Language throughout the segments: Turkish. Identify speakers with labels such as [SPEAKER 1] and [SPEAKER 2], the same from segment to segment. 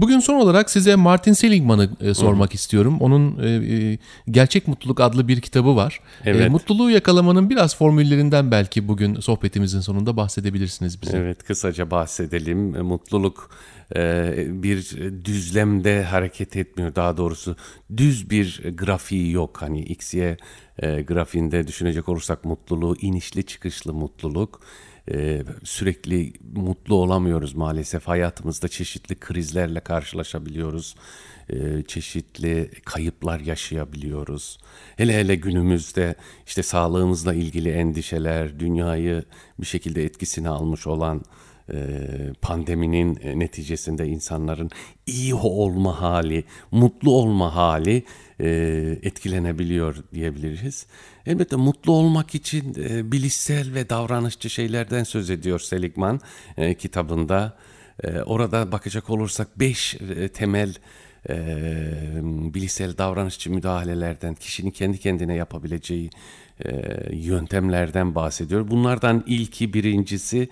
[SPEAKER 1] Bugün son olarak size Martin Seligman'ı e, sormak Hı. istiyorum. Onun e, e, Gerçek Mutluluk adlı bir kitabı var. E, evet. E, mutluluğu yakalamanın biraz formüllerinden belki bugün sohbetimizin sonunda bahsedebilirsiniz bize.
[SPEAKER 2] Evet kısaca bahsedelim. E, mutluluk bir düzlemde hareket etmiyor. Daha doğrusu düz bir grafiği yok. Hani X, Y grafiğinde düşünecek olursak mutluluğu inişli çıkışlı mutluluk ee, sürekli mutlu olamıyoruz maalesef. Hayatımızda çeşitli krizlerle karşılaşabiliyoruz. Ee, çeşitli kayıplar yaşayabiliyoruz. Hele hele günümüzde işte sağlığımızla ilgili endişeler, dünyayı bir şekilde etkisine almış olan e, pandeminin neticesinde insanların iyi olma hali, mutlu olma hali e, etkilenebiliyor diyebiliriz. Elbette mutlu olmak için e, bilişsel ve davranışçı şeylerden söz ediyor Seligman e, kitabında. E, orada bakacak olursak beş e, temel e, bilişsel davranışçı müdahalelerden, kişinin kendi kendine yapabileceği e, yöntemlerden bahsediyor. Bunlardan ilki birincisi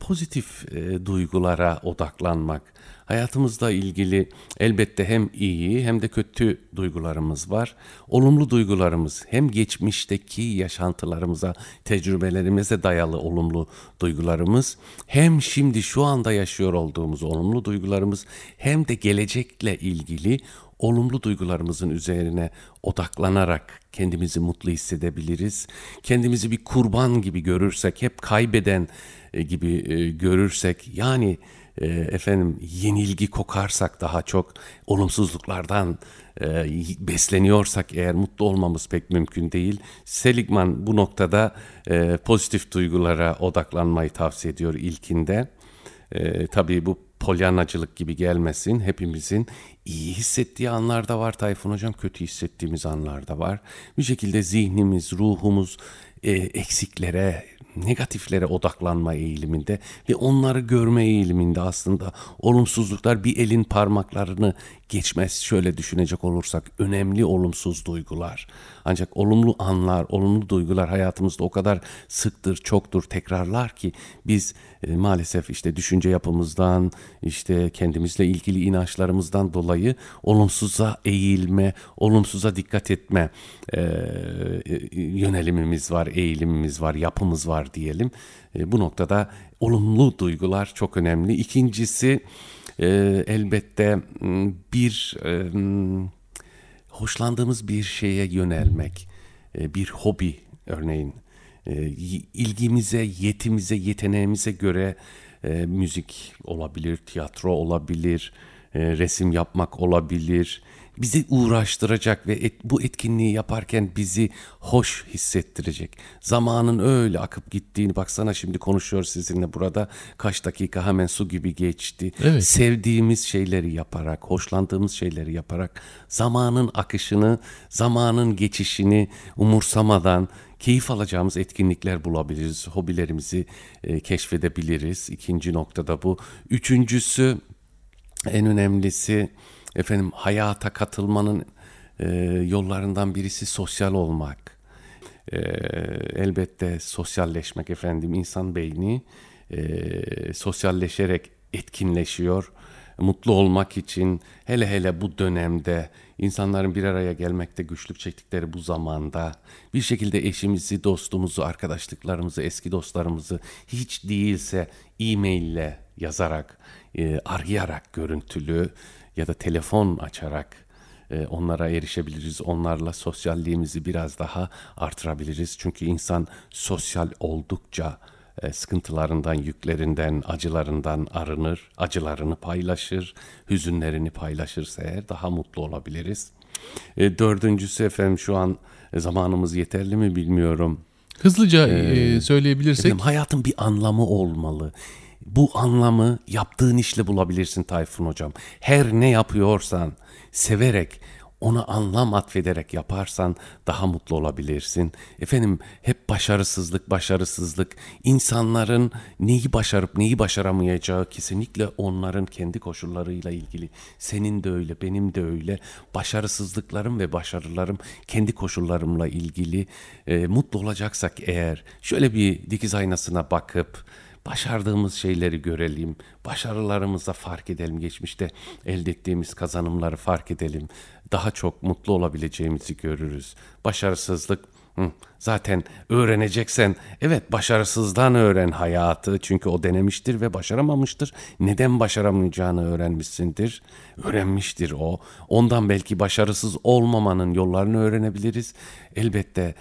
[SPEAKER 2] pozitif duygulara odaklanmak. Hayatımızla ilgili elbette hem iyi hem de kötü duygularımız var. Olumlu duygularımız hem geçmişteki yaşantılarımıza, tecrübelerimize dayalı olumlu duygularımız hem şimdi şu anda yaşıyor olduğumuz olumlu duygularımız hem de gelecekle ilgili olumlu duygularımızın üzerine odaklanarak kendimizi mutlu hissedebiliriz. Kendimizi bir kurban gibi görürsek, hep kaybeden e, gibi e, görürsek yani e, efendim yenilgi kokarsak daha çok olumsuzluklardan e, besleniyorsak eğer mutlu olmamız pek mümkün değil. Seligman bu noktada e, pozitif duygulara odaklanmayı tavsiye ediyor ilkinde. E, tabii bu polyanacılık gibi gelmesin. Hepimizin iyi hissettiği anlar da var Tayfun Hocam, kötü hissettiğimiz anlar da var. Bir şekilde zihnimiz, ruhumuz e, eksiklere, negatiflere odaklanma eğiliminde ve onları görme eğiliminde aslında olumsuzluklar bir elin parmaklarını geçmez şöyle düşünecek olursak önemli olumsuz duygular. Ancak olumlu anlar, olumlu duygular hayatımızda o kadar sıktır, çoktur, tekrarlar ki biz e, maalesef işte düşünce yapımızdan, işte kendimizle ilgili inançlarımızdan dolayı olumsuza eğilme, olumsuza dikkat etme e, e, yönelimimiz var, eğilimimiz var, yapımız var diyelim. E, bu noktada olumlu duygular çok önemli. İkincisi e, elbette bir e, hoşlandığımız bir şeye yönelmek, e, bir hobi örneğin ilgimize, yetimize, yeteneğimize göre e, müzik olabilir, tiyatro olabilir, e, resim yapmak olabilir, bizi uğraştıracak ve et, bu etkinliği yaparken bizi hoş hissettirecek. Zamanın öyle akıp gittiğini baksana şimdi konuşuyor sizinle burada kaç dakika hemen su gibi geçti. Evet. Sevdiğimiz şeyleri yaparak, hoşlandığımız şeyleri yaparak zamanın akışını, zamanın geçişini umursamadan keyif alacağımız etkinlikler bulabiliriz. Hobilerimizi e, keşfedebiliriz. İkinci noktada bu. Üçüncüsü en önemlisi efendim hayata katılmanın e, yollarından birisi sosyal olmak. E, elbette sosyalleşmek efendim insan beyni e, sosyalleşerek etkinleşiyor. Mutlu olmak için hele hele bu dönemde insanların bir araya gelmekte güçlük çektikleri bu zamanda bir şekilde eşimizi, dostumuzu, arkadaşlıklarımızı, eski dostlarımızı hiç değilse e-maille yazarak, e, arayarak görüntülü ya da telefon açarak e, onlara erişebiliriz. Onlarla sosyalliğimizi biraz daha artırabiliriz. Çünkü insan sosyal oldukça sıkıntılarından, yüklerinden, acılarından arınır, acılarını paylaşır, hüzünlerini paylaşırsa eğer daha mutlu olabiliriz. E, dördüncüsü efendim şu an zamanımız yeterli mi bilmiyorum.
[SPEAKER 1] Hızlıca ee, söyleyebilirsek. Efendim,
[SPEAKER 2] hayatın bir anlamı olmalı. Bu anlamı yaptığın işle bulabilirsin Tayfun Hocam. Her ne yapıyorsan severek ona anlam atfederek yaparsan daha mutlu olabilirsin. Efendim hep başarısızlık, başarısızlık. insanların neyi başarıp neyi başaramayacağı kesinlikle onların kendi koşullarıyla ilgili. Senin de öyle, benim de öyle. Başarısızlıklarım ve başarılarım kendi koşullarımla ilgili. E, mutlu olacaksak eğer şöyle bir dikiz aynasına bakıp başardığımız şeyleri görelim, başarılarımızda fark edelim, geçmişte elde ettiğimiz kazanımları fark edelim. Daha çok mutlu olabileceğimizi görürüz. Başarısızlık Zaten öğreneceksen evet başarısızdan öğren hayatı çünkü o denemiştir ve başaramamıştır. Neden başaramayacağını öğrenmişsindir. Öğrenmiştir o. Ondan belki başarısız olmamanın yollarını öğrenebiliriz. Elbette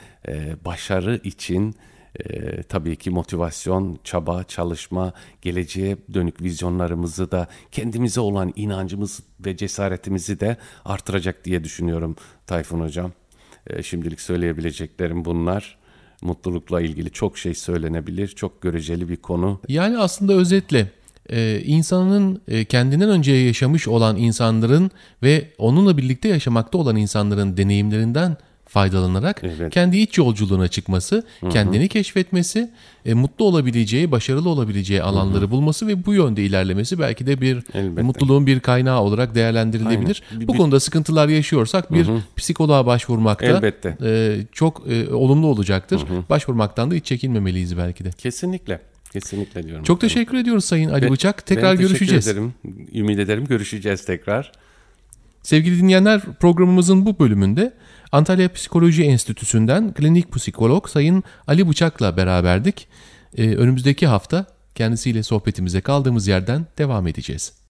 [SPEAKER 2] başarı için e, tabii ki motivasyon, çaba, çalışma, geleceğe dönük vizyonlarımızı da kendimize olan inancımız ve cesaretimizi de artıracak diye düşünüyorum Tayfun Hocam. E, şimdilik söyleyebileceklerim bunlar. Mutlulukla ilgili çok şey söylenebilir. Çok göreceli bir konu.
[SPEAKER 1] Yani aslında özetle e, insanın e, kendinden önce yaşamış olan insanların ve onunla birlikte yaşamakta olan insanların deneyimlerinden faydalanarak evet. kendi iç yolculuğuna çıkması, Hı-hı. kendini keşfetmesi, e, mutlu olabileceği, başarılı olabileceği alanları Hı-hı. bulması ve bu yönde ilerlemesi belki de bir Elbette. mutluluğun bir kaynağı olarak değerlendirilebilir. Aynen. Bu bir, konuda sıkıntılar yaşıyorsak bir Hı-hı. psikoloğa başvurmakta Elbette. E, çok e, olumlu olacaktır. Hı-hı. Başvurmaktan da hiç çekinmemeliyiz belki de.
[SPEAKER 2] Kesinlikle. Kesinlikle diyorum.
[SPEAKER 1] Çok teşekkür ediyoruz Sayın Ali ben, Bıçak. Tekrar ben görüşeceğiz.
[SPEAKER 2] ederim. Ümit ederim görüşeceğiz tekrar.
[SPEAKER 1] Sevgili dinleyenler programımızın bu bölümünde Antalya Psikoloji Enstitüsü'nden klinik psikolog Sayın Ali Bıçak'la beraberdik. Ee, önümüzdeki hafta kendisiyle sohbetimize kaldığımız yerden devam edeceğiz.